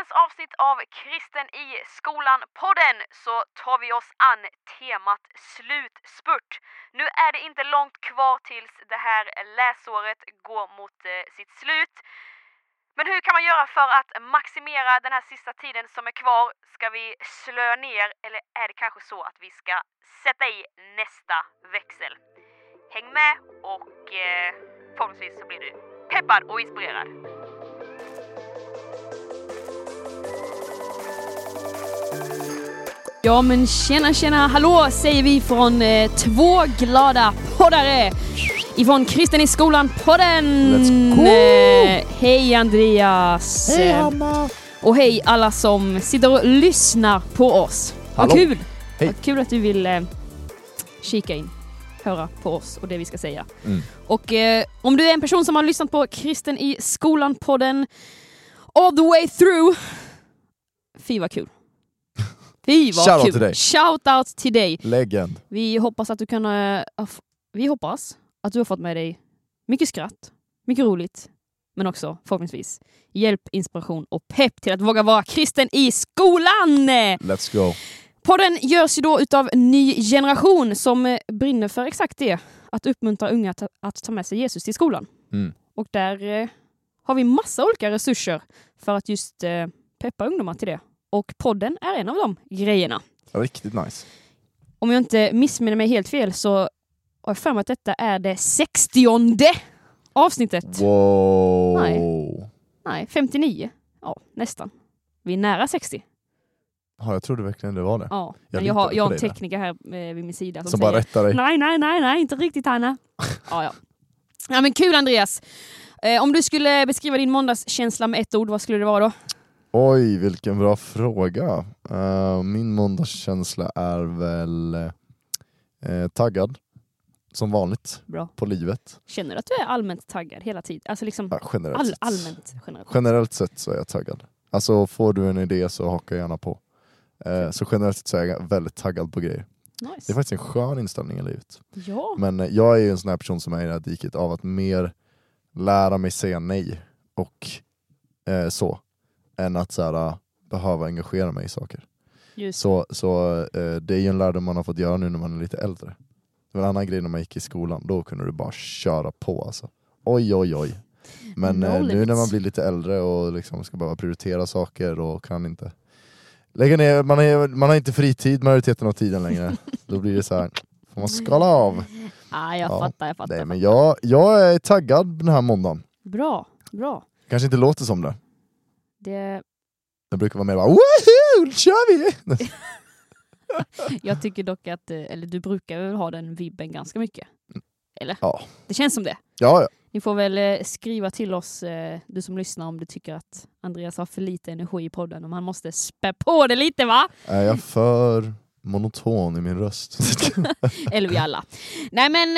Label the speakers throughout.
Speaker 1: dagens avsnitt av Kristen i skolan-podden så tar vi oss an temat slutspurt. Nu är det inte långt kvar tills det här läsåret går mot eh, sitt slut. Men hur kan man göra för att maximera den här sista tiden som är kvar? Ska vi slö ner eller är det kanske så att vi ska sätta i nästa växel? Häng med och eh, förhoppningsvis så blir du peppad och inspirerad.
Speaker 2: Ja men tjena tjena, hallå säger vi från eh, två glada poddare ifrån Kristen i skolan-podden.
Speaker 3: Let's go!
Speaker 2: Eh, hej Andreas!
Speaker 3: Hej Hanna!
Speaker 2: Och hej alla som sitter och lyssnar på oss. Vad
Speaker 3: Hallå.
Speaker 2: kul!
Speaker 3: Hej.
Speaker 2: Vad kul att du vill eh, kika in, höra på oss och det vi ska säga.
Speaker 3: Mm.
Speaker 2: Och eh, om du är en person som har lyssnat på Kristen i skolan-podden all the way through, fy vad kul! Fy vad
Speaker 3: Shoutout
Speaker 2: kul!
Speaker 3: till dig.
Speaker 2: Shout out till dig!
Speaker 3: Legend.
Speaker 2: Vi hoppas att du kan... eh, ha f- vi hoppas att du har fått med dig mycket skratt, mycket roligt, men också förhoppningsvis hjälp, inspiration och pepp till att våga vara kristen i skolan!
Speaker 3: Let's go.
Speaker 2: Podden görs ju då utav Ny Generation som eh, brinner för exakt det, att uppmuntra unga att, att ta med sig Jesus till skolan.
Speaker 3: Mm.
Speaker 2: Och där eh, har vi massa olika resurser för att just eh, peppa ungdomar till det. Och podden är en av de grejerna.
Speaker 3: Riktigt nice.
Speaker 2: Om jag inte missminner mig helt fel så har jag för mig att detta är det sextionde avsnittet.
Speaker 3: Wow.
Speaker 2: Nej, 59. Ja, nästan. Vi är nära 60.
Speaker 3: Ja, jag trodde verkligen det var det.
Speaker 2: Ja,
Speaker 3: Jag
Speaker 2: jag har, jag har en tekniker här eh, vid min sida som,
Speaker 3: Som bara rättar dig.
Speaker 2: nej, nej, nej, nej, inte riktigt Hanna. ja, ja. ja, men kul Andreas. Eh, om du skulle beskriva din måndagskänsla med ett ord, vad skulle det vara då?
Speaker 3: Oj, vilken bra fråga. Eh, min måndagskänsla är väl eh, taggad. Som vanligt.
Speaker 2: Bra.
Speaker 3: På livet.
Speaker 2: Känner du att du är allmänt taggad hela tiden? Alltså liksom
Speaker 3: Ja, generellt,
Speaker 2: all,
Speaker 3: sett.
Speaker 2: allmänt generellt.
Speaker 3: generellt sett så är jag taggad. Alltså får du en idé så hakar jag gärna på. Eh, så generellt sett så är jag väldigt taggad på grejer. Det är
Speaker 2: Nice.
Speaker 3: faktiskt en skön inställning i livet.
Speaker 2: Ja.
Speaker 3: Men jag är ju en sån här person som är i det här diket av att mer lära mig säga nej och så, än att så här, äh, behöva engagera mig i saker.
Speaker 2: Just.
Speaker 3: Så, så eh, det är ju en lärdom man har fått göra nu när man är lite äldre. Det var en annan grej när man gick i skolan, då kunde du bara köra på alltså. Oj oj oj. Men eh, nu när man blir lite äldre och liksom ska behöva prioritera saker och kan inte lägga ner, man, är, man har inte fritid majoriteten av tiden längre. då blir det så här, får man skala av.
Speaker 2: Ah, jag
Speaker 3: Ja,
Speaker 2: fattar, jag fattar.
Speaker 3: Nej, men jag, jag är taggad den här måndagen.
Speaker 2: Bra, bra.
Speaker 3: Kanske inte låter som det.
Speaker 2: Det,
Speaker 3: Det brukar vara mer bara woho, nu kör vi!
Speaker 2: jag tycker dock att, eh, eller du brukar väl ha den vibben ganska mycket? Eller?
Speaker 3: Ja.
Speaker 2: Det känns som det.
Speaker 3: Ja, ja.
Speaker 2: Ni får väl eh, skriva till oss, eh, du som lyssnar, om du tycker att Andreas har för lite energi i podden, om han måste spä på det lite va?
Speaker 3: Är jag för monoton i min röst?
Speaker 2: Eller vi alla. Nej men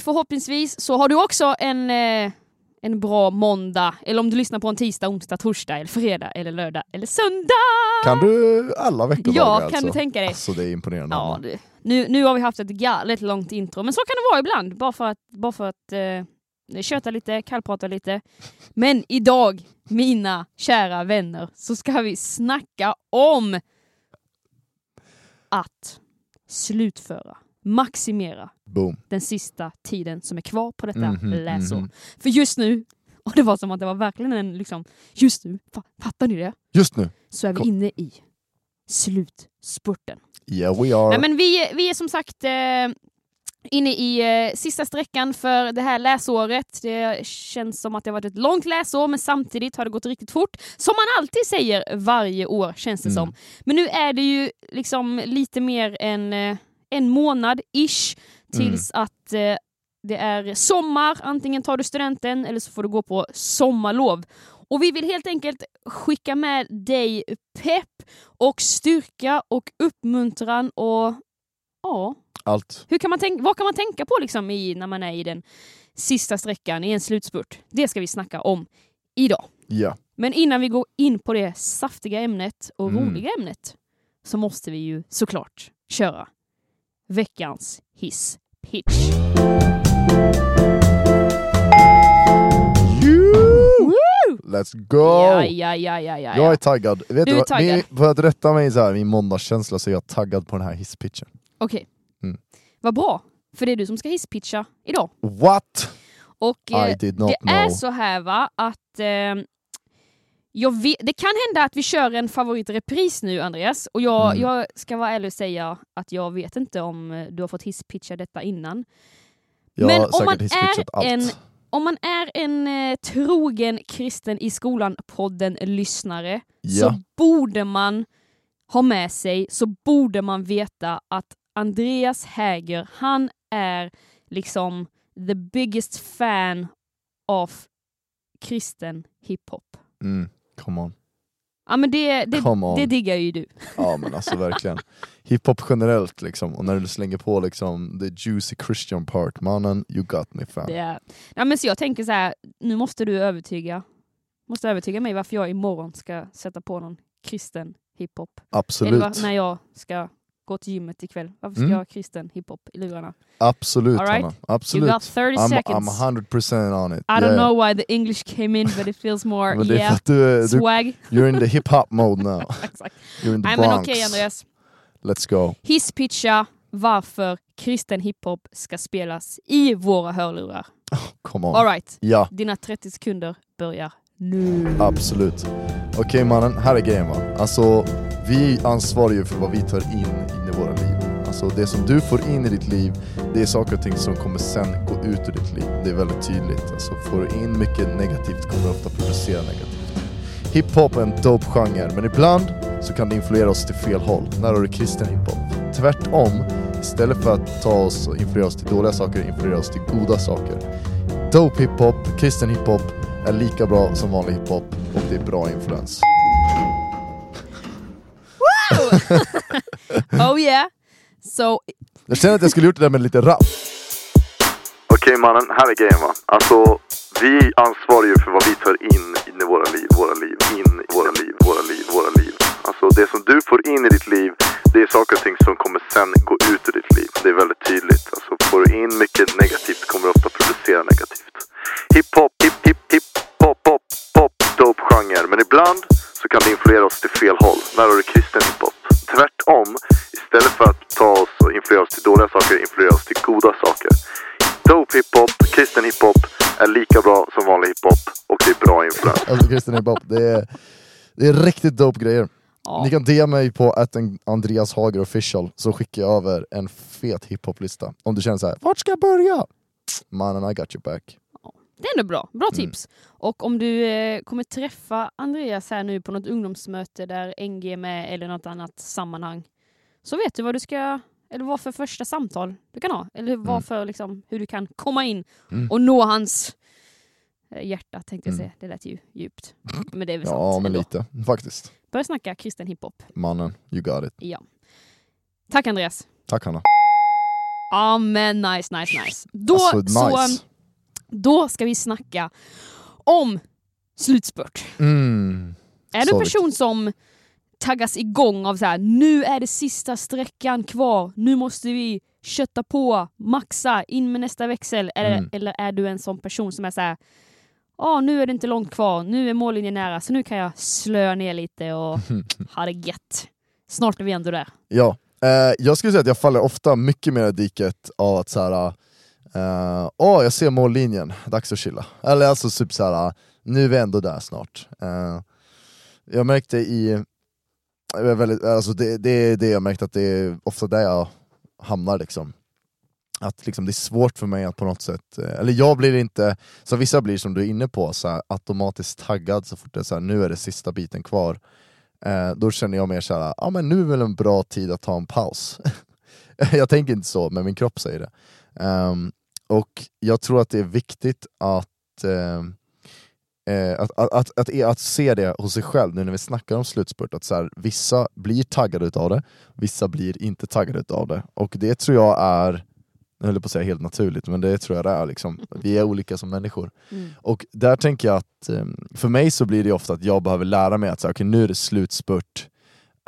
Speaker 2: förhoppningsvis så har du också en, en bra måndag, eller om du lyssnar på en tisdag, onsdag, torsdag, eller fredag, eller lördag, eller söndag!
Speaker 3: kan du alla veckodagar
Speaker 2: Ja,
Speaker 3: alltså?
Speaker 2: kan du tänka dig.
Speaker 3: Alltså det är imponerande.
Speaker 2: Ja, du. Nu, nu har vi haft ett galet långt intro, men så kan det vara ibland. Bara för att, bara för att eh, köta lite, kallprata lite. Men idag, mina kära vänner, så ska vi snacka om att slutföra, maximera
Speaker 3: Boom.
Speaker 2: den sista tiden som är kvar på detta
Speaker 3: Mhm,
Speaker 2: läsår.
Speaker 3: mhm.
Speaker 2: För just nu, och det var som att det var verkligen en liksom, just nu, fa- fattar ni det?
Speaker 3: Just nu,
Speaker 2: Så är vi
Speaker 3: Kom.
Speaker 2: inne i slutspurten.
Speaker 3: yeah we are.
Speaker 2: Nej, men vi, vi är som sagt eh, inne i eh, sista sträckan för det här läsåret. Det känns som att det har varit ett långt läsår men samtidigt har det gått riktigt fort. Som man alltid säger varje år känns det
Speaker 3: Mm.
Speaker 2: som. Men nu är det ju liksom lite mer än eh, en månad ish tills att eh, det är sommar. Antingen tar du studenten eller så får du gå på sommarlov. Och vi vill helt enkelt skicka med dig pepp och styrka och uppmuntran och ja,
Speaker 3: Allt.
Speaker 2: hur kan man tänka, vad kan man tänka på liksom i, när man är i den sista sträckan i en slutspurt? Det ska vi snacka om idag.
Speaker 3: Ja.
Speaker 2: Men innan vi går in på det saftiga ämnet och
Speaker 3: Mm.
Speaker 2: roliga ämnet så måste vi ju såklart köra veckans hiss pitch.
Speaker 3: Let's go!
Speaker 2: Ja, ja, ja, ja, ja.
Speaker 3: Jag är taggad. Vet
Speaker 2: Du är
Speaker 3: vad?
Speaker 2: taggad.
Speaker 3: Min, för att rätta mig så här, min måndagskänsla så är jag taggad på den här hisspitchen.
Speaker 2: Okej.
Speaker 3: Mm.
Speaker 2: Vad bra, för det är du som ska hisspitcha idag.
Speaker 3: What?
Speaker 2: Och eh,
Speaker 3: I did not
Speaker 2: det är
Speaker 3: know.
Speaker 2: så här va, att eh, vet, det kan hända att vi kör en favoritrepris nu Andreas, och jag,
Speaker 3: Mm.
Speaker 2: jag ska vara ärlig och säga att jag vet inte om eh, du har fått hisspitcha detta innan.
Speaker 3: Jag
Speaker 2: Men om man är
Speaker 3: allt.
Speaker 2: en- Om man är en eh, trogen kristen i skolan-podden-lyssnare
Speaker 3: Ja.
Speaker 2: så borde man ha med sig, så borde man veta att Andreas Häger, han är liksom the biggest fan of kristen hiphop.
Speaker 3: Mm, come on.
Speaker 2: Ja men det, det, det diggar ju du.
Speaker 3: Ja men alltså verkligen. Hiphop generellt liksom, och när du slänger på liksom the juicy Christian part, mannen, you got me fan.
Speaker 2: Det ja, men så jag tänker så här, nu måste du övertyga, måste övertyga mig varför jag imorgon ska sätta på någon kristen hiphop. Eller
Speaker 3: Absolut.
Speaker 2: var, när jag ska gå till gymmet ikväll. Varför ska
Speaker 3: Mm.
Speaker 2: jag ha kristen hiphop i lurarna?
Speaker 3: Absolut
Speaker 2: All right.
Speaker 3: Hanna.
Speaker 2: You
Speaker 3: Absolut.
Speaker 2: got 30
Speaker 3: I'm,
Speaker 2: seconds.
Speaker 3: I'm 100% on it.
Speaker 2: I don't know why the English came in but it feels more, yeah,
Speaker 3: du, du,
Speaker 2: swag.
Speaker 3: you're in the hip-hop mode now.
Speaker 2: Exakt.
Speaker 3: You're in the
Speaker 2: Nej men
Speaker 3: Bronx.
Speaker 2: okej Andreas.
Speaker 3: Let's go.
Speaker 2: Hisspitcha varför kristen hiphop ska spelas i våra hörlurar.
Speaker 3: Come on.
Speaker 2: Alright,
Speaker 3: Ja,
Speaker 2: dina 30 sekunder börjar nu.
Speaker 3: absolut. Okej mannen, här är grejen va. Alltså, vi ansvarar ju för vad vi tar in, in i våra liv. Alltså det som du får in i ditt liv, det är saker och ting som kommer sen gå ut ur ditt liv. Det är väldigt tydligt. Alltså får du in mycket negativt kommer du ofta producera negativt. Hiphop är en dope genre, men ibland så kan det influera oss till fel håll. När har du kristen hiphop? Tvärtom, istället för att ta oss och influera oss till dåliga saker, influera oss till goda saker. Dope hiphop, kristen hiphop är lika bra som vanlig hiphop och det är bra influens.
Speaker 2: Oh yeah! So,
Speaker 3: Jag känner att jag skulle gjort det där med lite rap. Okej mannen, här är grejen va. Alltså, vi ansvarar ju för vad vi tar in, in i våra liv, våra liv, in i våra liv, våra liv, våra liv. Alltså det som du får in i ditt liv, det är saker och ting som kommer sen gå ut ur ditt liv. Det är väldigt tydligt. Alltså får du in mycket negativt kommer du ofta producera negativt. Hiphop, hip, hip, hip, pop, pop, pop, dope genre. Men ibland så kan det influera oss till fel håll. När har du kristen hiphop? Tvärtom, istället för att ta oss och influera oss till dåliga saker, influera oss till goda saker. Dope hiphop, kristen hiphop är lika bra som vanlig hiphop och det är bra influens. Alltså kristen hiphop, det är, det är riktigt dope grejer.
Speaker 2: ja.
Speaker 3: Ni kan DM mig på att Andreas Hager official så skickar jag över en fet hiphop-lista. Om du känner så här, vart ska jag börja? Mannen, I got your back.
Speaker 2: Det är ändå bra. Bra
Speaker 3: Mm.
Speaker 2: tips. Och om du eh, kommer träffa Andreas här nu på något ungdomsmöte där NG är med eller något annat sammanhang så vet du vad du ska, eller vad för första samtal du kan ha. Eller vad
Speaker 3: Mm.
Speaker 2: för, liksom, hur du kan komma in
Speaker 3: Mm.
Speaker 2: och nå hans eh, hjärta tänkte jag
Speaker 3: Mm.
Speaker 2: säga. Det lät ju djupt. Men det är väl
Speaker 3: Ja,
Speaker 2: sant.
Speaker 3: men
Speaker 2: ändå.
Speaker 3: lite faktiskt.
Speaker 2: Börja snacka kristen hiphop.
Speaker 3: Mannen, you got it.
Speaker 2: Ja. Tack Andreas.
Speaker 3: Tack Hanna.
Speaker 2: Ja men nice, nice, nice. Då,
Speaker 3: Alltså
Speaker 2: så,
Speaker 3: nice.
Speaker 2: Då ska vi snacka om slutspurt.
Speaker 3: Mm.
Speaker 2: Är du
Speaker 3: Så
Speaker 2: en person som taggas igång av så här, nu är det sista sträckan kvar, nu måste vi kötta på, maxa, in med nästa växel. Eller,
Speaker 3: Mm.
Speaker 2: eller är du en sån person som är så här, ja nu är det inte långt kvar, nu är mållinjen nära, så nu kan jag slöa ner lite och ha det gött. Snart är vi ändå där.
Speaker 3: Ja, eh, jag skulle säga att jag faller ofta mycket mer i diket av att såhär, Uh, åh jag ser mållinjen, dags att chilla. Eller alltså typ såhär, ah, nu är vi ändå där snart. Uh, jag märkte i, väldigt, alltså det, det är det jag märkt att det är ofta där jag hamnar liksom. Att liksom det är svårt för mig att på något sätt, eh, eller jag blir inte, så vissa blir som du är inne på, så här, automatiskt taggad så fort det är så här, nu är det sista biten kvar. Uh, då känner jag mer såhär, ja ah, men nu är väl en bra tid att ta en paus. jag tänker inte så, men min kropp säger det. Um, och jag tror att det är viktigt att, ehm, eh, att, att, att, att, att se det hos sig själv nu när vi snackar om slutspurt, att så här, vissa blir taggade utav det, vissa blir inte taggade utav det. Och det tror jag är, jag höll på att säga helt naturligt, men det tror jag det är. Liksom. Vi är olika som människor.
Speaker 2: Mm.
Speaker 3: Och där tänker jag att, eh, för mig så blir det ofta att jag behöver lära mig att så här, okay, nu är det slutspurt,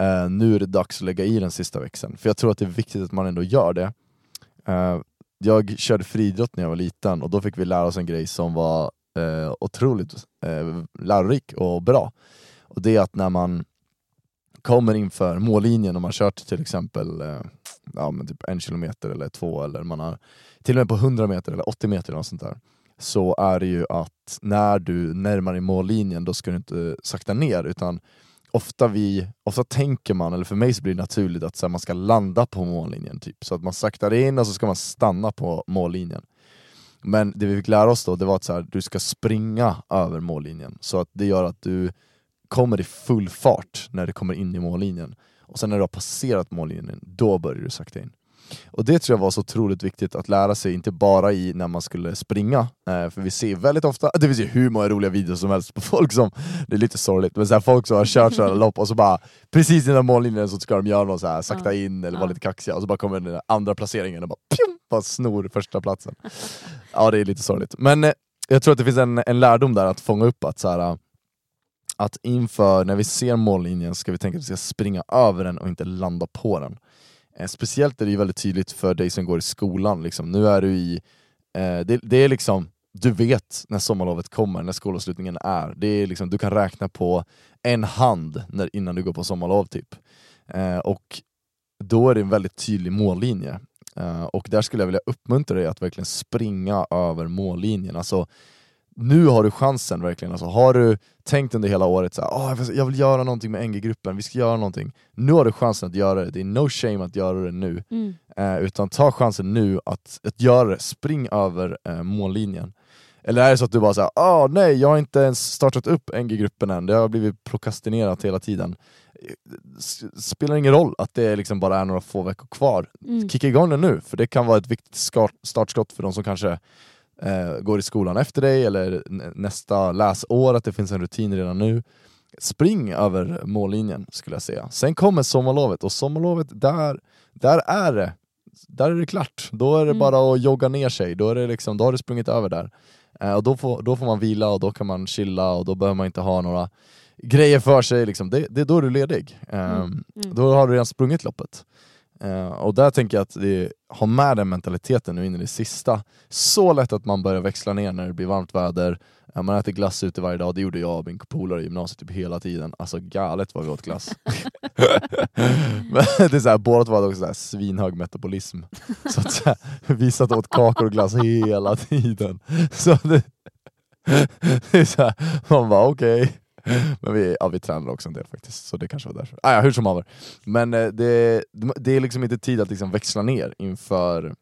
Speaker 3: eh, nu är det dags att lägga i den sista växeln. För jag tror att det är viktigt att man ändå gör det. Eh, jag körde friidrott när jag var liten och då fick vi lära oss en grej som var eh, otroligt eh, lärorik och bra. Och det är att när man kommer inför mållinjen och man kört till exempel eh, ja, men typ en kilometer eller två, eller man har till och med på 100 meter eller 80 meter eller sånt där, så är det ju att när du närmar dig mållinjen då ska du inte sakta ner utan ofta, vi, ofta tänker man, eller för mig så blir det naturligt att så här, man ska landa på mållinjen, typ. så att man saktar in och så ska man stanna på mållinjen. Men det vi fick lära oss då, det var att så här, du ska springa över mållinjen, så att det gör att du kommer i full fart när du kommer in i mållinjen. Och sen när du har passerat mållinjen, då börjar du sakta in. Och det tror jag var så otroligt viktigt att lära sig, inte bara i när man skulle springa, eh, för vi ser väldigt ofta, det finns ju hur många roliga videos som helst på folk som, det är lite sorgligt, men så här, folk som har kört sådana lopp och så bara precis innan mållinjen så ska de göra något så här, sakta in eller vara lite kaxiga, och så bara kommer den andra placeringen och bara, pjum, bara snor första platsen. Ja det är lite sorgligt. Men eh, jag tror att det finns en, en lärdom där att fånga upp att så här, att inför, när vi ser mållinjen, ska vi tänka att vi ska springa över den och inte landa på den. Eh, speciellt är det ju väldigt tydligt för dig som går i skolan, liksom. nu är du i, eh, det, det, är liksom, du vet när sommarlovet kommer, när skolavslutningen är. Det är liksom, du kan räkna på en hand när, innan du går på sommarlov. typ. Eh, och då är det en väldigt tydlig mållinje. Eh, och där skulle jag vilja uppmuntra dig att verkligen springa över mållinjen. Alltså, nu har du chansen verkligen. Alltså, har du tänkt under hela året så här, oh, jag vill göra någonting med NG-gruppen, vi ska göra någonting. Nu har du chansen att göra det, det är no shame att göra det nu.
Speaker 2: Mm.
Speaker 3: Uh, utan ta chansen nu att, att göra det, spring över uh, mållinjen. Eller är det så att du bara säger oh, nej, jag har inte ens startat upp NG-gruppen än, det har blivit prokrastinerat hela tiden spelar ingen roll att det liksom bara är några få veckor kvar. Mm. Kicka igång den nu, för det kan vara ett viktigt startskott för de som kanske eh, går i skolan efter dig eller nästa läsår, att det finns en rutin redan nu. Spring över mållinjen skulle jag säga. Sen kommer sommarlovet och sommarlovet, där, där är det där är det klart. Då är det mm. bara att jogga ner sig, då, är det liksom, då har du sprungit över där. Eh, och då får, då får man vila och då kan man chilla och då behöver man inte ha några grejer för sig, liksom. det, det är då du är ledig. Mm. Um, mm. Då har du redan sprungit loppet. Uh, och där tänker jag att det, ha med den mentaliteten nu in i det sista. Så lätt att man börjar växla ner när det blir varmt väder, uh, man äter glass ute varje dag, det gjorde jag och min polare i gymnasiet typ hela tiden. Alltså galet vad vi åt glass. Men det är så här, båda hade också så här svinhög metabolism. Så att, så här, vi satt och åt kakor och glass hela tiden. Så det, det är så här, man bara okej. Okay. Men vi, ja, vi tränade också en del faktiskt, så det kanske var därför. Ah, ja, hur som haver. Men eh, det, det är liksom inte tid att liksom växla ner inför,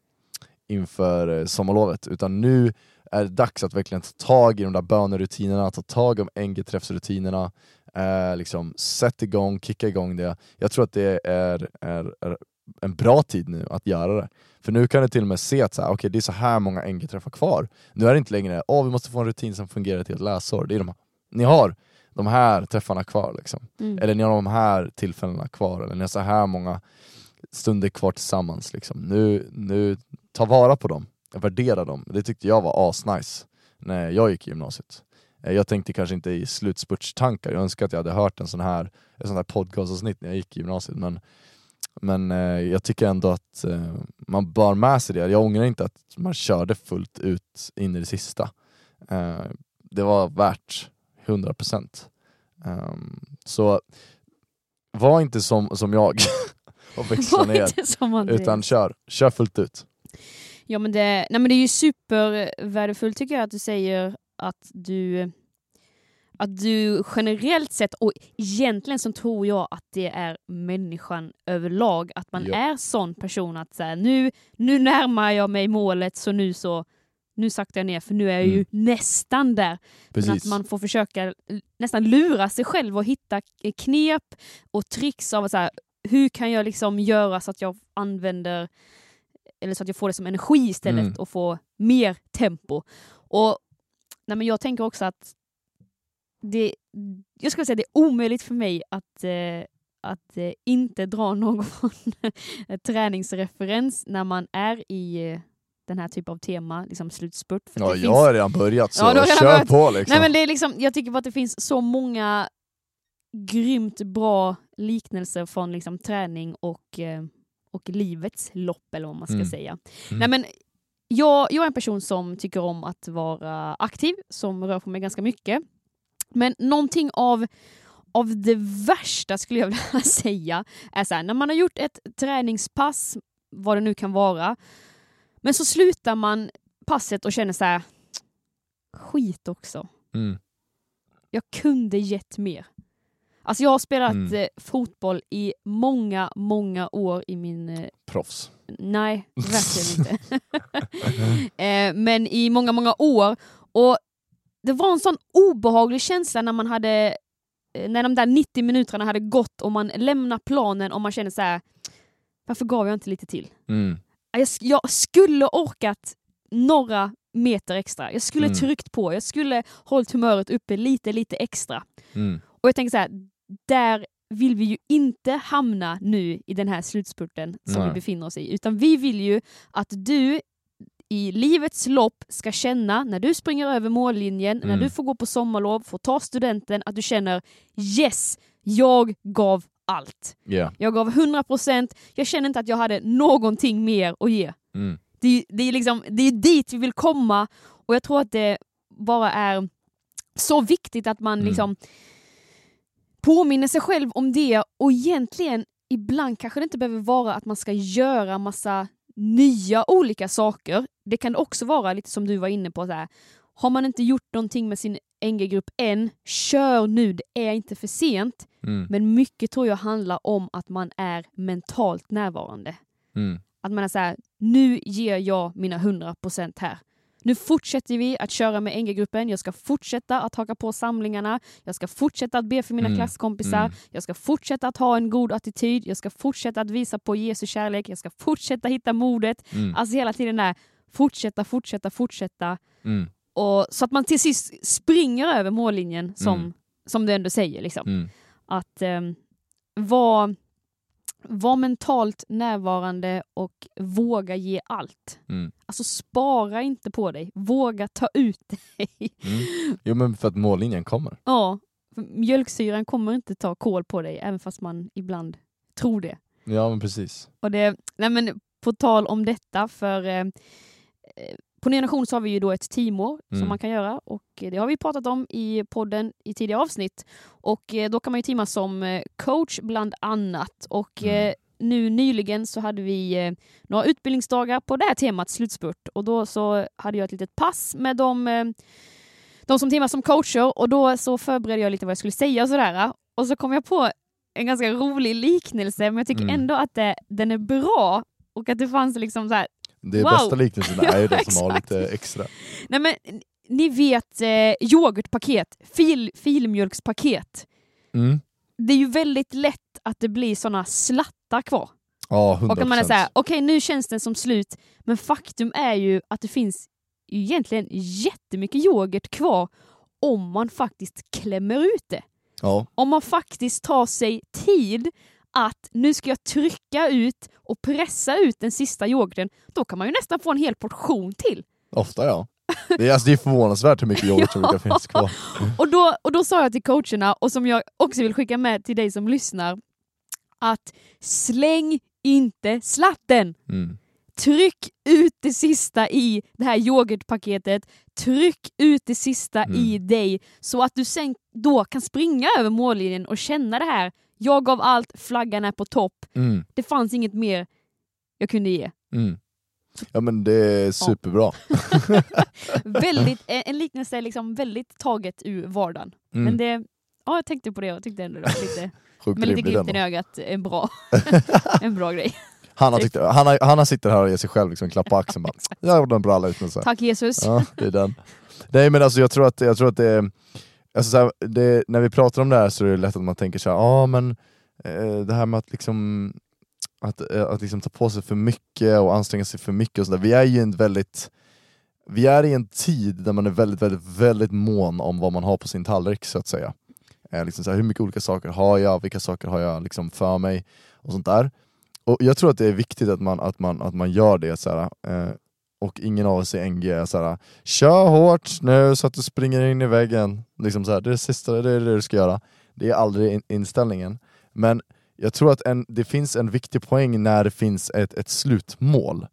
Speaker 3: inför eh, sommarlovet, utan nu är det dags att verkligen ta tag i de där bönerutinerna, ta tag om NG-träffsrutinerna, eh, liksom, sätt igång, kicka igång det. Jag tror att det är, är, är en bra tid nu att göra det. För nu kan du till och med se att så här, okay, det är så här många NG-träffar kvar. Nu är det inte längre åh, vi måste få en rutin som fungerar till ett läsår. Det är de, ni har de här träffarna kvar. Liksom. Mm. Eller ni har de här tillfällena kvar, eller ni har så här många stunder kvar tillsammans. Liksom. Nu, nu, ta vara på dem, värdera dem. Det tyckte jag var asnice när jag gick i gymnasiet. Eh, jag tänkte kanske inte i slutspurtstankar, jag önskar att jag hade hört en sån här, en sån här podcastavsnitt när jag gick i gymnasiet, men, men eh, jag tycker ändå att eh, man bar med sig det. Jag ångrar inte att man körde fullt ut in i det sista. Det var värt 100 procent. Um, så var inte som, som jag och växla ner, utan kör, kör fullt ut.
Speaker 2: Ja men det, nej, men det är ju supervärdefullt tycker jag att du säger att du att du generellt sett, och egentligen så tror jag att det är människan överlag, att man ja. är sån person att så här, nu, nu närmar jag mig målet så nu så nu saktar jag ner för nu är jag ju mm. nästan där. Precis. Men att man får försöka nästan lura sig själv och hitta knep och tricks av så här, hur kan jag liksom göra så att jag använder eller så att jag får det som energi istället mm. och får mer tempo. Och nej men Jag tänker också att det, jag skulle säga det är omöjligt för mig att, eh, att eh, inte dra någon träningsreferens när man är i eh, den här typen av tema, liksom slutspurt.
Speaker 3: För ja,
Speaker 2: jag
Speaker 3: finns... har redan börjat så ja, kör börjat... på liksom.
Speaker 2: Nej, men det är liksom. Jag tycker bara att det finns så många grymt bra liknelser från liksom träning och, eh, och livets lopp, eller vad man ska mm. säga. Mm. Nej, men jag, jag är en person som tycker om att vara aktiv, som rör på mig ganska mycket. Men någonting av, av det värsta skulle jag vilja säga är så här, när man har gjort ett träningspass, vad det nu kan vara, men så slutar man passet och känner så här, skit också.
Speaker 3: Mm.
Speaker 2: Jag kunde gett mer. Alltså jag har spelat
Speaker 3: Mm.
Speaker 2: eh, fotboll i många, många år i min... Eh,
Speaker 3: Proffs.
Speaker 2: nej, verkligen inte. eh, men i många, många år. Och det var en sån obehaglig känsla när man hade när de där 90 minuterna hade gått och man lämnar planen och man känner så här. varför gav jag inte lite till?
Speaker 3: Mm.
Speaker 2: Jag, jag skulle orkat några meter extra. Jag skulle
Speaker 3: Mm.
Speaker 2: tryckt på, jag skulle hållit humöret uppe lite, lite extra.
Speaker 3: Mm.
Speaker 2: Och jag tänker så här, där vill vi ju inte hamna nu i den här slutspurten som
Speaker 3: Nej.
Speaker 2: vi befinner oss i, utan vi vill ju att du i livets lopp ska känna, när du springer över mållinjen, när
Speaker 3: Mm.
Speaker 2: du får gå på sommarlov, får ta studenten, att du känner yes, jag gav allt.
Speaker 3: Yeah.
Speaker 2: Jag gav 100%, jag känner inte att jag hade någonting mer att ge.
Speaker 3: Mm.
Speaker 2: Det, är- det, är liksom, det är dit vi vill komma och jag tror att det bara är så viktigt att man
Speaker 3: Mm.
Speaker 2: liksom påminner sig själv om det och egentligen ibland kanske det inte behöver vara att man ska göra massa nya olika saker. Det kan också vara lite som du var inne på, så här, har man inte gjort någonting med sin NG-grupp än, kör nu, det är inte för sent.
Speaker 3: Mm.
Speaker 2: Men mycket tror jag handlar om att man är mentalt närvarande.
Speaker 3: Mm.
Speaker 2: Att man är så här, nu ger jag mina 100% här. Nu fortsätter vi att köra med NG-gruppen, jag ska fortsätta att haka på samlingarna, jag ska fortsätta att be för mina
Speaker 3: Mm,
Speaker 2: klasskompisar,
Speaker 3: mm.
Speaker 2: jag ska fortsätta att ha en god attityd, jag ska fortsätta att visa på Jesu kärlek, jag ska fortsätta hitta modet.
Speaker 3: Mm.
Speaker 2: Alltså hela tiden där, fortsätta, fortsätta, fortsätta.
Speaker 3: Mm.
Speaker 2: Och, så att man till sist springer över mållinjen som,
Speaker 3: Mm.
Speaker 2: som du ändå säger. Liksom
Speaker 3: Mm.
Speaker 2: att eh, vara var mentalt närvarande och våga ge allt.
Speaker 3: Mm.
Speaker 2: Alltså spara inte på dig, våga ta ut dig.
Speaker 3: Mm. Jo men för att mållinjen kommer.
Speaker 2: ja, mjölksyran kommer inte ta kål på dig, även fast man ibland tror det.
Speaker 3: Ja men precis.
Speaker 2: Och det nej men, på tal om detta, för eh, på Nya Nation så har vi ju då ett teamår
Speaker 3: Mm.
Speaker 2: som man kan göra och det har vi pratat om i podden i tidigare avsnitt. Och eh, då kan man ju teama som eh, coach bland annat. Och
Speaker 3: Mm.
Speaker 2: eh, nu nyligen så hade vi eh, några utbildningsdagar på det här temat slutspurt och då så hade jag ett litet pass med de, eh, de som teamar som coacher och då så förberedde jag lite vad jag skulle säga och sådär. Och så kom jag på en ganska rolig liknelse men jag tycker
Speaker 3: Mm.
Speaker 2: ändå att det, den är bra och att det fanns liksom så här
Speaker 3: Det
Speaker 2: Wow.
Speaker 3: bästa liknelsen är ju den som har lite extra.
Speaker 2: Nej men ni vet eh, yoghurtpaket, fil, filmjölkspaket.
Speaker 3: Mm.
Speaker 2: Det är ju väldigt lätt att det blir såna slattar kvar.
Speaker 3: Ja, 100%.
Speaker 2: Och att man är såhär, okej nu känns den som slut, men faktum är ju att det finns egentligen jättemycket yoghurt kvar om man faktiskt klämmer ut det.
Speaker 3: Ja,
Speaker 2: Om man faktiskt tar sig tid att nu ska jag trycka ut och pressa ut den sista yoghurten, då kan man ju nästan få en hel portion till.
Speaker 3: ofta ja. Det är, alltså, det är förvånansvärt hur mycket yoghurt som brukar finnas kvar.
Speaker 2: Och då, och då sa jag till coacherna, och som jag också vill skicka med till dig som lyssnar, att släng inte slatten!
Speaker 3: Mm.
Speaker 2: Tryck ut det sista i det här yoghurtpaketet, tryck ut det sista
Speaker 3: Mm.
Speaker 2: i dig så att du sen då kan springa över mållinjen och känna det här, jag gav allt, flaggan är på topp,
Speaker 3: Mm.
Speaker 2: det fanns inget mer jag kunde ge.
Speaker 3: Mm. Ja men det är superbra.
Speaker 2: Väldigt, en liknelse är liksom väldigt taget ur vardagen.
Speaker 3: Mm.
Speaker 2: Men det, ja, jag tänkte på det och tyckte ändå det var lite
Speaker 3: Sjukt
Speaker 2: Med lite glimten i ögat, en bra, en bra grej.
Speaker 3: Hanna, tyckte, Hanna, Hanna sitter här och ger sig själv liksom en klapp på axeln bara, jag gjorde en bra liknelse.
Speaker 2: Tack Jesus.
Speaker 3: Ja, det är den. Nej men alltså jag tror att, jag tror att det är, alltså så här, det, när vi pratar om det här så är det lätt att man tänker så här, ah, men eh, det här med att liksom att, eh, att liksom ta på sig för mycket och anstränga sig för mycket och sådär. Vi är ju en väldigt vi är i en tid där man är väldigt, väldigt, väldigt mån om vad man har på sin tallrik så att säga. Eh, liksom så här, hur mycket olika saker har jag, vilka saker har jag liksom för mig och sånt där. Och jag tror att det är viktigt att man, att man, att man gör det. Så här, eh, och ingen av oss i NG är såhär Kör hårt nu så att du springer in i väggen. Liksom så här, det är det sista, det är det du ska göra. Det är aldrig in- inställningen. Men jag tror att en, det finns en viktig poäng när det finns ett, ett slutmål.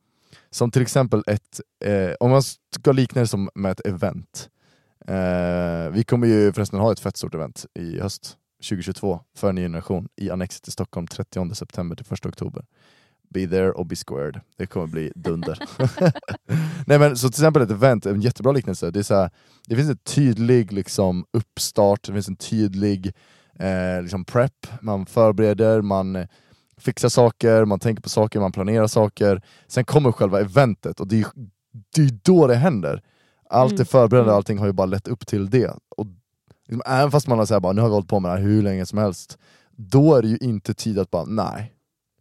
Speaker 3: Som till exempel ett, eh, om man ska likna det som med ett event. Eh, vi kommer ju förresten ha ett fett stort event i höst, 2022, för en ny generation i Annexet i Stockholm 30 september till 1 oktober. Be there och be squared. Det kommer bli dunder. Nej, men, så till exempel ett event, en jättebra liknelse, det, är så här, det finns en tydlig liksom, uppstart, det finns en tydlig eh, liksom prep, man förbereder, man fixar saker, man tänker på saker, man planerar saker. Sen kommer själva eventet och det är, det är då det händer. Allt
Speaker 2: Mm.
Speaker 3: det förberedande,
Speaker 2: Mm.
Speaker 3: allting har ju bara lett upp till det. Och liksom, även fast man har sagt bara, nu har vi hållit på med det här hur länge som helst, då är det ju inte tid att bara, nej.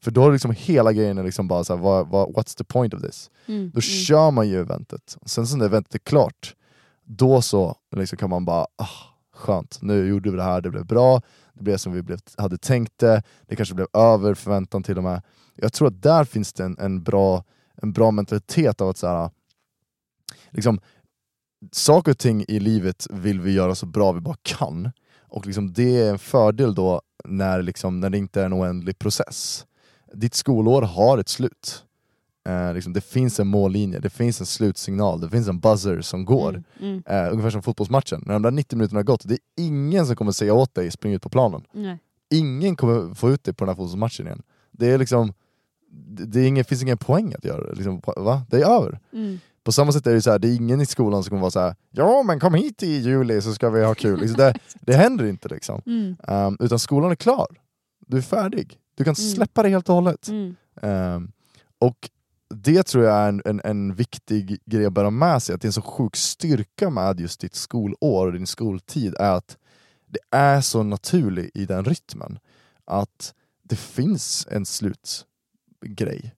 Speaker 3: För då är liksom hela grejen är liksom bara så här, vad, vad, what's the point of this?
Speaker 2: Mm,
Speaker 3: Då kör man ju eventet, sen så när eventet är klart, då så liksom kan man bara, ah, skönt, nu gjorde vi det här, det blev bra, det blev som vi blev, hade tänkt det, det kanske blev över förväntan till och med. Jag tror att där finns det en, en, bra, en bra mentalitet av att så här, liksom, saker och ting i livet vill vi göra så bra vi bara kan, och liksom det är en fördel då när, liksom, när det inte är en oändlig process. Ditt skolår har ett slut. Eh, liksom, det finns en mållinje, det finns en slutsignal, det finns en buzzer som går.
Speaker 2: Mm, mm,
Speaker 3: Eh, ungefär som fotbollsmatchen, när de där 90 minuterna har gått, det är ingen som kommer säga åt dig spring ut på planen.
Speaker 2: nej.
Speaker 3: Ingen kommer få ut dig på den här fotbollsmatchen igen. Det är liksom, det, är ingen, finns ingen poäng att göra det. Liksom, va? Det är över.
Speaker 2: Mm,
Speaker 3: På samma sätt är det så här, det är ingen i skolan som kommer vara så här. ja men kom hit i juli så ska vi ha kul. Liksom det, det händer inte liksom. Um, utan skolan är klar. Du är färdig. Du kan
Speaker 2: Mm.
Speaker 3: släppa det helt och hållet. Um, och det tror jag är en, en, en viktig grej att bära med sig, att det är en så sjuk styrka med just ditt skolår och din skoltid, är att det är så naturligt i den rytmen, att det finns en slutgrej.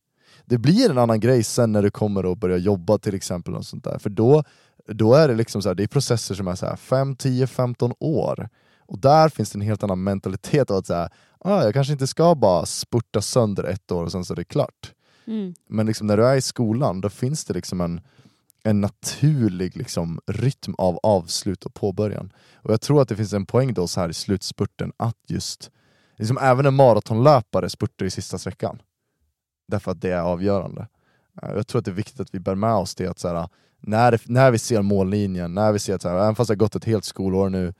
Speaker 3: Det blir en annan grej sen när du kommer att börja jobba till exempel, och sånt där. för då, då är det liksom så här, det är processer som är så här 5, 10, 15 år, och där finns det en helt annan mentalitet av att säga, ah, jag kanske inte ska bara spurta sönder ett år och sen så är det klart.
Speaker 2: mm,
Speaker 3: Men liksom när du är i skolan, då finns det liksom en, en naturlig liksom rytm av avslut och påbörjan. Och jag tror att det finns en poäng då så här i slutspurten att just, liksom även en maratonlöpare spurtar i sista sträckan. Därför att det är avgörande. Eh, Jag tror att det är viktigt att vi bär med oss det att så här, när, när vi ser mållinjen, när vi ser att så här, även fast det har gått ett helt skolår nu,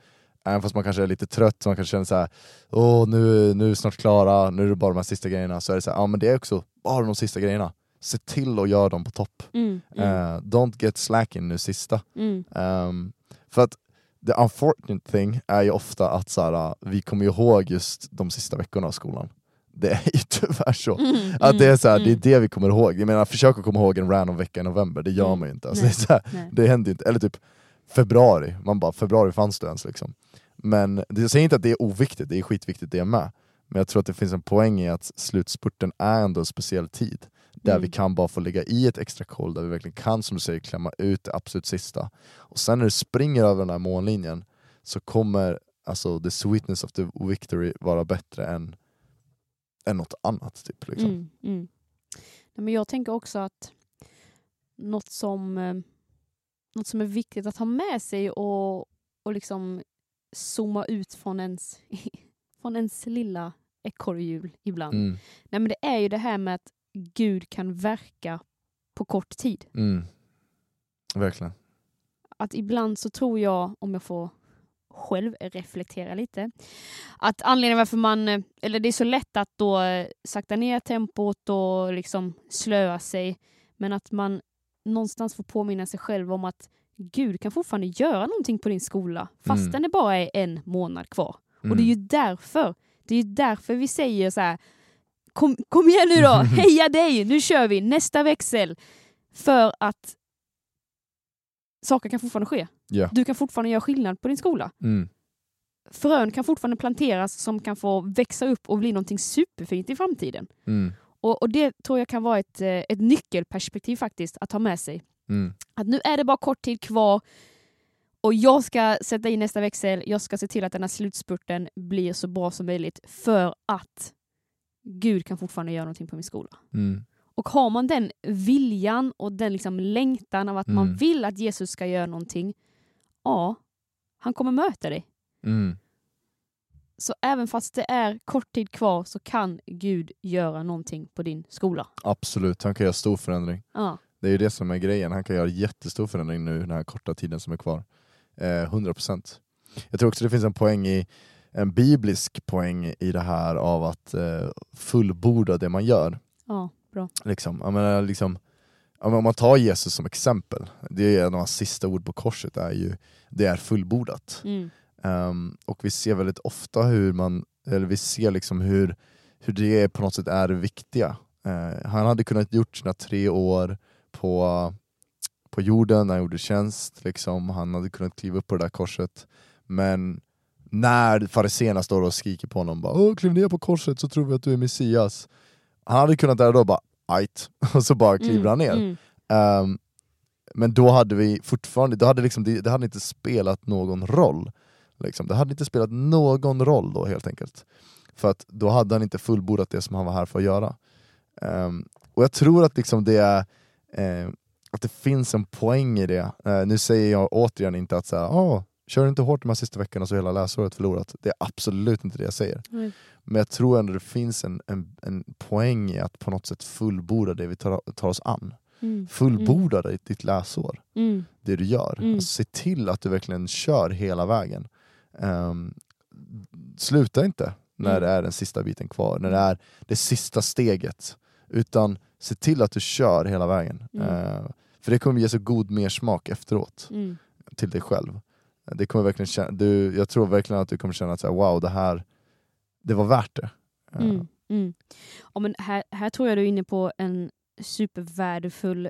Speaker 3: även fast man kanske är lite trött, man kanske känner så här, åh nu, nu är vi snart klara, nu är det bara de här sista grejerna, så är det så här, ja men det är också bara de sista grejerna. Se till att göra dem på topp.
Speaker 2: mm, mm,
Speaker 3: Eh, don't get slacking nu sista.
Speaker 2: mm,
Speaker 3: Ehm, för att the unfortunate thing är ju ofta att så här, vi kommer ihåg just de sista veckorna av skolan. Det är ju tyvärr så.
Speaker 2: mm,
Speaker 3: Att det är, så här,
Speaker 2: mm,
Speaker 3: det är det vi kommer ihåg. Jag menar, försök att komma ihåg en random vecka i november, det gör
Speaker 2: Mm.
Speaker 3: man ju inte. Alltså,
Speaker 2: Nej.
Speaker 3: det, är så här, det händer inte. Eller typ februari, man bara februari fanns det ens liksom. Men jag säger inte att det är oviktigt, det är skitviktigt det med. Men jag tror att det finns en poäng i att slutspurten är ändå en speciell tid. Där
Speaker 2: Mm.
Speaker 3: vi kan bara få ligga i ett extra koll, där vi verkligen kan som du säger klämma ut det absolut sista. Och sen när du springer över den här mållinjen så kommer alltså the sweetness of the victory vara bättre än, än något annat. Typ, liksom.
Speaker 2: Mm, mm. Nej, men jag tänker också att något som, eh, något som är viktigt att ha med sig och, och liksom zooma ut från ens, från ens lilla ekorrhjul ibland.
Speaker 3: Mm.
Speaker 2: Nej, men det är ju det här med att Gud kan verka på kort tid.
Speaker 3: Mm. Verkligen.
Speaker 2: Att ibland så tror jag, om jag får själv reflektera lite, att anledningen varför man, eller det är så lätt att då eh, sakta ner tempot och liksom slöa sig, men att man någonstans får påminna sig själv om att Gud kan fortfarande göra någonting på din skola, fastän
Speaker 3: Mm.
Speaker 2: det bara är en månad kvar. Och det är ju därför, det är därför vi säger så här, kom, kom igen nu då, heja dig, nu kör vi, nästa växel. För att saker kan fortfarande ske.
Speaker 3: Ja.
Speaker 2: Du kan fortfarande göra skillnad på din skola.
Speaker 3: Mm.
Speaker 2: Frön kan fortfarande planteras som kan få växa upp och bli någonting superfint i framtiden.
Speaker 3: Mm.
Speaker 2: Och, och det tror jag kan vara ett, eh, ett nyckelperspektiv faktiskt att ha med sig.
Speaker 3: Mm.
Speaker 2: Att nu är det bara kort tid kvar och jag ska sätta in nästa växel. Jag ska se till att den här slutspurten blir så bra som möjligt för att Gud kan fortfarande göra någonting på min skola.
Speaker 3: Mm.
Speaker 2: Och har man den viljan och den liksom längtan av att man
Speaker 3: Mm.
Speaker 2: vill att Jesus ska göra någonting, ja, han kommer möta dig.
Speaker 3: Mm.
Speaker 2: Så även fast det är kort tid kvar så kan Gud göra någonting på din skola.
Speaker 3: Absolut, han kan göra stor förändring.
Speaker 2: Ja.
Speaker 3: Det är ju det som är grejen, han kan göra jättestor förändring nu den här korta tiden som är kvar. Eh, 100%. Jag tror också det finns en poäng i en biblisk poäng i det här av att eh, fullborda det man gör.
Speaker 2: Ja, bra.
Speaker 3: Liksom. Jag menar, liksom, om man tar Jesus som exempel, det är en av hans sista ord på korset, är ju det är fullbordat.
Speaker 2: Mm.
Speaker 3: Ehm, och vi ser väldigt ofta hur man, eller vi ser liksom hur, hur det på något sätt är det viktiga. Eh, han hade kunnat gjort sina tre år på, på jorden när han gjorde tjänst, liksom. han hade kunnat kliva upp på det där korset, men när fariséerna står och skriker på honom bara Åh, kliv ner på korset så tror vi att du är Messias. Han hade kunnat där och då bara ajt, och så bara kliver han ner.
Speaker 2: Mm.
Speaker 3: Ehm, men då hade vi fortfarande, då hade liksom, det, det hade inte spelat någon roll. Liksom. Det hade inte spelat någon roll då helt enkelt. För att då hade han inte fullbordat det som han var här för att göra. Ehm, och jag tror att liksom det är eh, att det finns en poäng i det. Eh, nu säger jag återigen inte att så här, "Åh, kör inte hårt de här sista veckorna så är hela läsåret förlorat. Det är absolut inte det jag säger.
Speaker 2: Mm.
Speaker 3: Men jag tror ändå det finns en, en, en poäng i att på något sätt fullborda det vi tar, tar oss an.
Speaker 2: Mm.
Speaker 3: Fullborda det, ditt läsår,
Speaker 2: Mm.
Speaker 3: det du gör.
Speaker 2: Mm.
Speaker 3: Alltså, se till att du verkligen kör hela vägen. Ehm, sluta inte när
Speaker 2: Mm.
Speaker 3: det är den sista biten kvar, när det är det sista steget. Utan se till att du kör hela vägen.
Speaker 2: Mm.
Speaker 3: Ehm, för det kommer ge så god mersmak efteråt
Speaker 2: Mm.
Speaker 3: till dig själv. Det kommer verkligen känna, du, jag tror verkligen att du kommer känna att så här, wow, det här det var värt det. Ehm,
Speaker 2: Mm. Mm. Ja, men här, här tror jag du är inne på en supervärdefull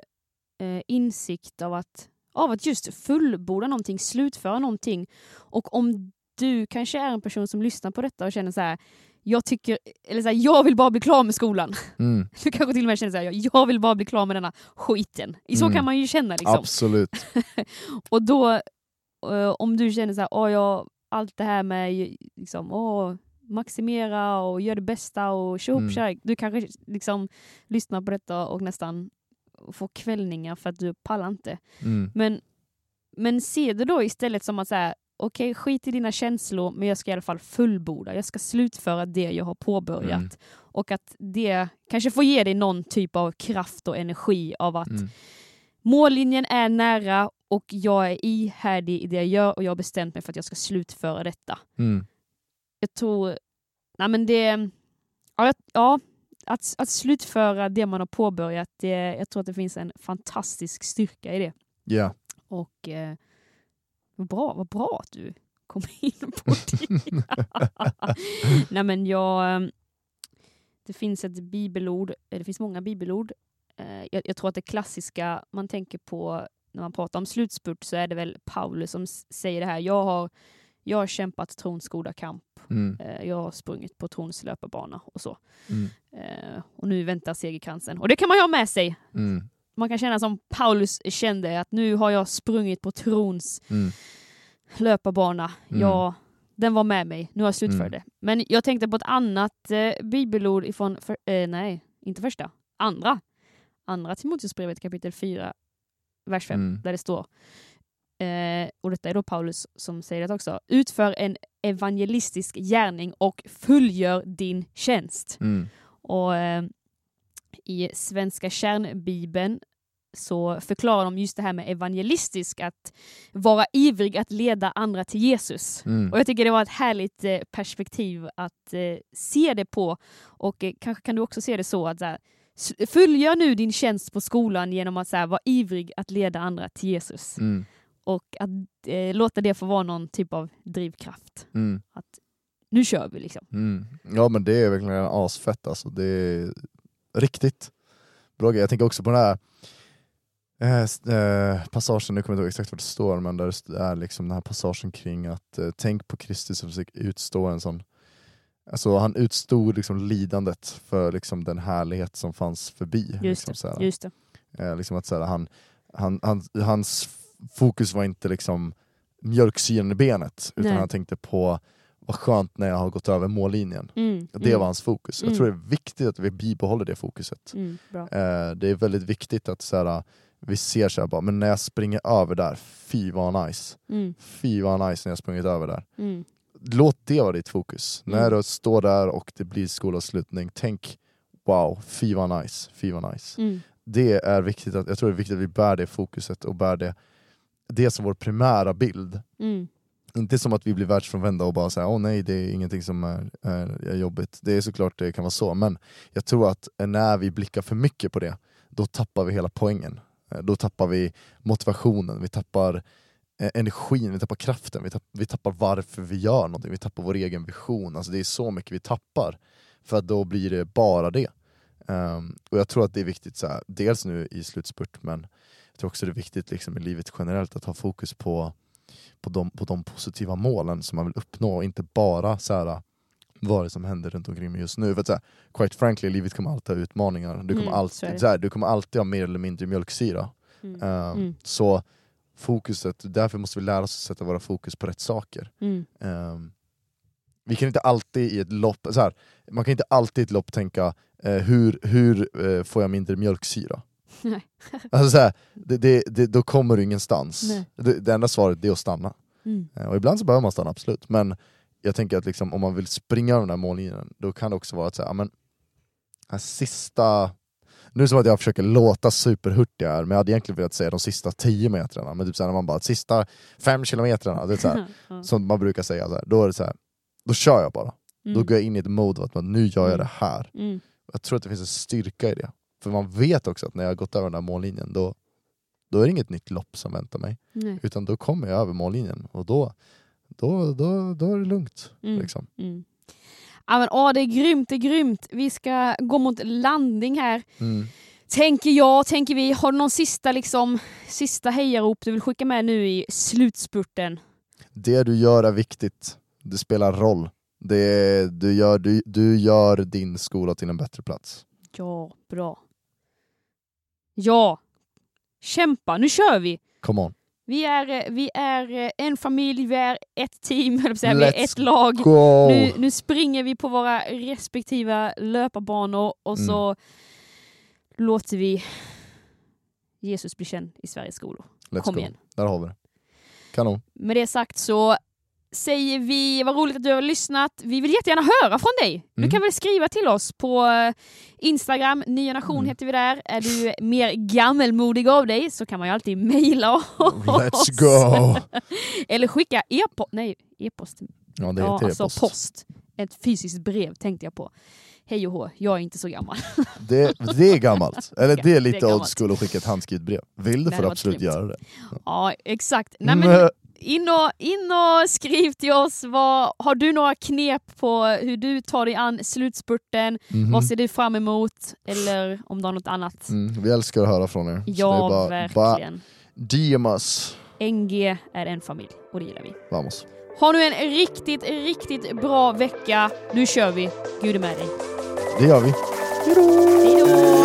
Speaker 2: eh, insikt av att, av att just fullborda någonting, slutföra någonting. Och om du kanske är en person som lyssnar på detta och känner så här, jag tycker, eller så här, jag vill bara bli klar med skolan.
Speaker 3: Mm,
Speaker 2: Du kanske till och med känner så här, jag vill bara bli klar med denna skiten. Så
Speaker 3: Mm.
Speaker 2: kan man ju känna liksom.
Speaker 3: Absolut.
Speaker 2: Och då, eh, om du känner så här, åh, jag, allt det här med liksom, åh, maximera och göra det bästa och tjohopp
Speaker 3: Mm.
Speaker 2: Du kanske liksom lyssnar på detta och nästan får kvällningar för att du pallar inte.
Speaker 3: Mm,
Speaker 2: Men, men se det då istället som att säga, okej skit i dina känslor men jag ska i alla fall fullborda. Jag ska slutföra det jag har påbörjat.
Speaker 3: Mm.
Speaker 2: Och att det kanske får ge dig någon typ av kraft och energi av att
Speaker 3: mm,
Speaker 2: Mållinjen är nära och jag är ihärdig i det jag gör och jag har bestämt mig för att jag ska slutföra detta.
Speaker 3: mm,
Speaker 2: Jag tror... Nej men det... Ja, ja att, att slutföra det man har påbörjat, det, jag tror att det finns en fantastisk styrka i det.
Speaker 3: ja.
Speaker 2: Och eh, vad, bra, vad bra att du kom in på det. Nej men jag... eh, Det finns ett bibelord, det finns många bibelord. Eh, Jag, jag tror att det klassiska man tänker på när man pratar om slutspurt så är det väl Paulus som säger det här. Jag har, jag har kämpat trons goda kamp.
Speaker 3: Mm,
Speaker 2: Eh, Jag har sprungit på trons löparbana och så.
Speaker 3: mm,
Speaker 2: Eh, Och nu väntar segerkransen. Och det kan man ju ha med sig.
Speaker 3: mm,
Speaker 2: Man kan känna som Paulus kände att nu har jag sprungit på trons
Speaker 3: mm,
Speaker 2: löparbana.
Speaker 3: Mm.
Speaker 2: Ja, den var med mig. Nu har jag slutfört
Speaker 3: Mm.
Speaker 2: det. Men jag tänkte på ett annat eh, bibelord ifrån, för, eh, nej, inte första, andra. Andra Timoteusbrevet kapitel 4, vers 5,
Speaker 3: Mm.
Speaker 2: där det står, eh, och detta är då Paulus som säger det också, utför en evangelistisk gärning och fullgör din tjänst.
Speaker 3: mm,
Speaker 2: Och eh, i Svenska kärnbibeln så förklarar de just det här med evangelistisk, att vara ivrig att leda andra till Jesus.
Speaker 3: mm.
Speaker 2: Och jag tycker det var ett härligt eh, perspektiv att eh, se det på. Och eh, kanske kan du också se det så att så här, s- fullgör nu din tjänst på skolan genom att så här, vara ivrig att leda andra till Jesus.
Speaker 3: Mm,
Speaker 2: Och att eh, låta det få vara någon typ av drivkraft.
Speaker 3: mm,
Speaker 2: Att nu kör vi liksom.
Speaker 3: mm. Ja men det är verkligen asfett alltså, det är riktigt bra grej. Jag tänker också på den här eh, eh, passagen, nu kommer jag inte ihåg exakt vad det står, men där det är liksom den här passagen kring att eh, tänk på Kristus som fick utstå en sån Alltså han utstod liksom lidandet för liksom den härlighet som fanns förbi.
Speaker 2: Just
Speaker 3: liksom,
Speaker 2: det. Just.
Speaker 3: Eh, liksom att, så här, han, han, han, hans fokus var inte liksom mjölksyran i benet, utan
Speaker 2: Nej.
Speaker 3: han tänkte på vad skönt när jag har gått över mållinjen.
Speaker 2: Mm,
Speaker 3: Det
Speaker 2: mm,
Speaker 3: var hans fokus.
Speaker 2: Mm.
Speaker 3: Jag tror det är viktigt att vi bibehåller det fokuset.
Speaker 2: mm.
Speaker 3: Eh, det är väldigt viktigt att så här, vi ser så här, bara, men när jag springer över där, fy vad nice.
Speaker 2: Mm,
Speaker 3: Fy vad nice när jag sprungit över där.
Speaker 2: mm,
Speaker 3: Låt det vara ditt fokus.
Speaker 2: Mm.
Speaker 3: När du står där och det blir skolavslutning, tänk wow, fy vad nice, fy vad nice.
Speaker 2: mm,
Speaker 3: det är viktigt att, jag tror det är viktigt att vi bär det fokuset och bär det, det som vår primära bild. Inte som att vi blir världsfrånvända och bara säger åh nej, det är ingenting som är, är, är jobbigt. Det är såklart det kan vara så, men jag tror att när vi blickar för mycket på det, då tappar vi hela poängen. Eh, då tappar vi motivationen, vi tappar eh, energin, vi tappar kraften, vi tappar, vi tappar varför vi gör någonting, vi tappar vår egen vision. Alltså det är så mycket vi tappar, för att då blir det bara det. Um, och jag tror att det är viktigt, så här, dels nu i slutspurt, men jag tror också det är viktigt liksom, i livet generellt att ha fokus på, på, de, på de positiva målen som man vill uppnå, och inte bara så här, vad det som händer runt omkring mig just nu. För att, så här, quite frankly, livet kommer alltid ha utmaningar. Du kommer,
Speaker 2: Mm,
Speaker 3: alltid, så här, du kommer alltid ha mer eller mindre mjölksyra.
Speaker 2: Mm.
Speaker 3: Ehm,
Speaker 2: Mm.
Speaker 3: Så fokuset, därför måste vi lära oss att sätta våra fokus på rätt saker. Ehm, vi kan inte alltid i ett lopp, så här, man kan inte alltid i ett lopp tänka eh, hur, hur eh, får jag mindre mjölksyra?
Speaker 2: Nej.
Speaker 3: alltså, så här, det, det, det, då kommer du ingenstans. Det, det enda svaret är att stanna.
Speaker 2: Mm.
Speaker 3: Eh, och ibland så behöver man stanna, absolut. Men jag tänker att liksom, om man vill springa över den här mållinjen, då kan det också vara att säga, men, sista... Nu är det som att jag försöker låta superhurtig här, men jag hade egentligen velat säga de sista 10 metrarna, men typ så här, när man bara, sista 5 kilometrarna, det är så här, som man brukar säga, så här, då är det så här, då kör jag bara. Då
Speaker 2: Mm.
Speaker 3: går jag in i ett mode att nu gör jag det här.
Speaker 2: Mm.
Speaker 3: Jag tror att det finns en styrka i det. För man vet också att när jag har gått över den här mållinjen, då, då är det inget nytt lopp som väntar mig.
Speaker 2: Nej.
Speaker 3: Utan då kommer jag över mållinjen och då, då, då, då är det lugnt.
Speaker 2: Mm.
Speaker 3: Liksom.
Speaker 2: Mm. Ja, men, åh, det är grymt, det är grymt. Vi ska gå mot landning här.
Speaker 3: Mm.
Speaker 2: Tänker jag, tänker vi. Har du någon sista, liksom, sista hejarop du vill skicka med nu i slutspurten?
Speaker 3: Det du gör är viktigt. Det spelar roll. Det, du, gör, du, du gör din skola till en bättre plats.
Speaker 2: Ja, bra. Ja, kämpa, nu kör vi!
Speaker 3: Come on.
Speaker 2: Vi är, eh, vi är eh, en familj, vi är ett team, vi är ett lag. Nu, nu springer vi på våra respektiva löparbanor och så låter vi Jesus bli känd i Sveriges skolor.
Speaker 3: Let's
Speaker 2: Kom
Speaker 3: go.
Speaker 2: igen.
Speaker 3: Där har vi det. Kanon.
Speaker 2: Med det sagt så säger vi, vad roligt att du har lyssnat. Vi vill jättegärna höra från dig. Du
Speaker 3: Mm.
Speaker 2: kan väl skriva till oss på eh, Instagram, Nya Nation
Speaker 3: Mm.
Speaker 2: heter vi där. Är du mer gammelmodig av dig så kan man ju alltid mejla oss.
Speaker 3: Let's go!
Speaker 2: Eller skicka e-post, nej e-post,
Speaker 3: Ja, det
Speaker 2: ja,
Speaker 3: heter
Speaker 2: alltså
Speaker 3: e-post.
Speaker 2: post. Ett fysiskt brev tänkte jag på. Hej och hå, jag är inte så gammal.
Speaker 3: Det, det är gammalt. Eller det är lite old school att skicka ett handskrivet brev. Vill du
Speaker 2: Det
Speaker 3: får absolut göra det.
Speaker 2: Ja, exakt. Nej, men
Speaker 3: Men-
Speaker 2: in, och, in och skriv till oss. Vad, har du några knep på hur du tar dig an slutspurten?
Speaker 3: Mhm.
Speaker 2: Vad ser du fram emot? Eller om du har något annat?
Speaker 3: Mm, vi älskar att höra från er.
Speaker 2: Ja,
Speaker 3: bara,
Speaker 2: verkligen.
Speaker 3: DM us.
Speaker 2: NG är en familj och det gillar vi.
Speaker 3: Vamos.
Speaker 2: Ha nu en riktigt, riktigt bra vecka. Nu kör vi. Gud är med dig.
Speaker 3: Det gör vi.
Speaker 2: Hej då!